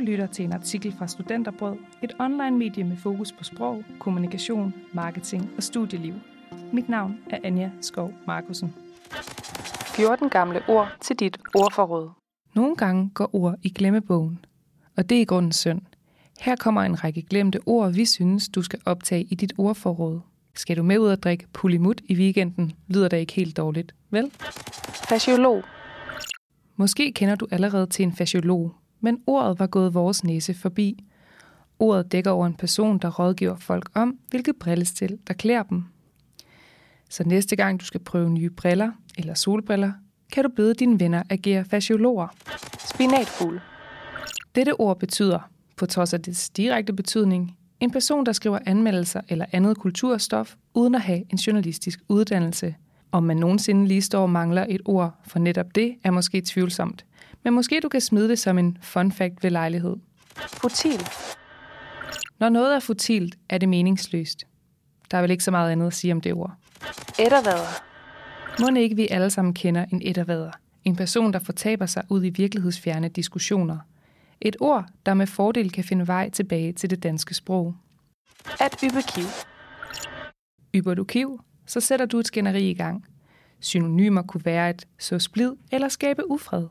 lytter til en artikel fra Studenterbrød, et online-medie med fokus på sprog, kommunikation, marketing og studieliv. Mit navn er Anja Skov Markusen. 14 gamle ord til dit ordforråd. Nogle gange går ord i glemmebogen, og det er i grunden synd. Her kommer en række glemte ord, vi synes, du skal optage i dit ordforråd. Skal du med ud og drikke pulimut i weekenden, lyder det ikke helt dårligt, vel? Fasciolog. Måske kender du allerede til en fasciolog, men ordet var gået vores næse forbi. Ordet dækker over en person, der rådgiver folk om, hvilket brillestil, der klæder dem. Så næste gang du skal prøve nye briller eller solbriller, kan du bede dine venner agere fasciologer. Spinatfugl. Dette ord betyder, på trods af dets direkte betydning, en person, der skriver anmeldelser eller andet kulturstof, uden at have en journalistisk uddannelse. Om man nogensinde lige står og mangler et ord for netop det, er måske tvivlsomt. Men måske du kan smide det som en fun fact ved lejlighed. Futil. Når noget er futilt, er det meningsløst. Der er vel ikke så meget andet at sige om det ord. Ettervader. Må ikke vi alle sammen kender en ettervader? En person, der fortaber sig ud i virkelighedsfjerne diskussioner. Et ord, der med fordel kan finde vej tilbage til det danske sprog. At yppe kiv. Yber du kiv, så sætter du et skænderi i gang. Synonymer kunne være et så splid eller skabe ufred.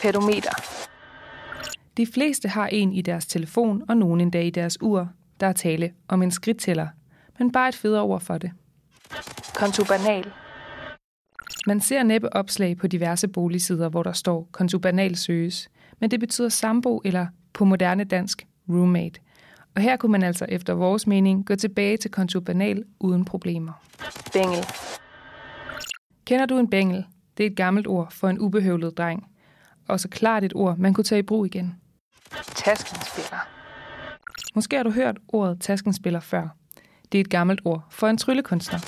Pedometer. De fleste har en i deres telefon og nogen endda i deres ur. Der er tale om en skridttæller, men bare et federe ord for det. Kontubanal. Man ser næppe opslag på diverse boligsider, hvor der står kontubanal søges, men det betyder sambo eller på moderne dansk roommate. Og her kunne man altså efter vores mening gå tilbage til kontubanal uden problemer. Bengel. Kender du en bengel? Det er et gammelt ord for en ubehøvlet dreng. Og så klart et ord, man kunne tage i brug igen. Taskenspiller. Måske har du hørt ordet taskenspiller før. Det er et gammelt ord for en tryllekunstner.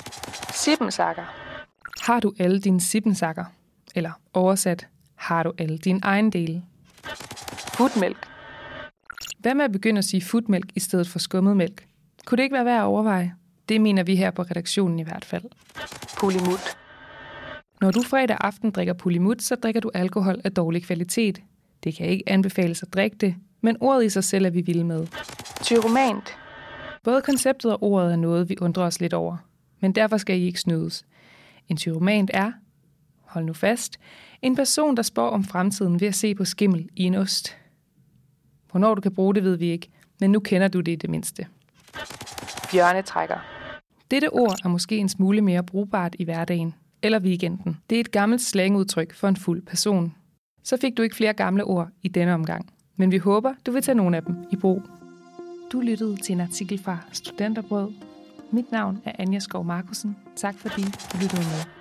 Sippensakker. Har du alle dine sippensakker? Eller oversat, har du alle dine ejendele? Futmælk. Hvad med at begynde at sige futmælk i stedet for skummet mælk? Kunne det ikke være værd at overveje? Det mener vi her på redaktionen i hvert fald. Pulimut. Når du fredag aften drikker pulimut, så drikker du alkohol af dårlig kvalitet. Det kan ikke anbefales at drikke det, men ordet i sig selv er vi vilde med. Tyromant. Både konceptet og ordet er noget, vi undrer os lidt over. Men derfor skal I ikke snydes. En tyromant er, hold nu fast, en person, der spår om fremtiden ved at se på skimmel i en ost. Hvornår du kan bruge det, ved vi ikke, men nu kender du det i det mindste. Bjørnetrækker. Dette ord er måske en smule mere brugbart i hverdagen eller weekenden. Det er et gammelt slangudtryk for en fuld person. Så fik du ikke flere gamle ord i denne omgang, men vi håber, du vil tage nogle af dem i brug. Du lyttede til en artikel fra Studenterbrød. Mit navn er Anja Skov Markusen. Tak fordi du lyttede med.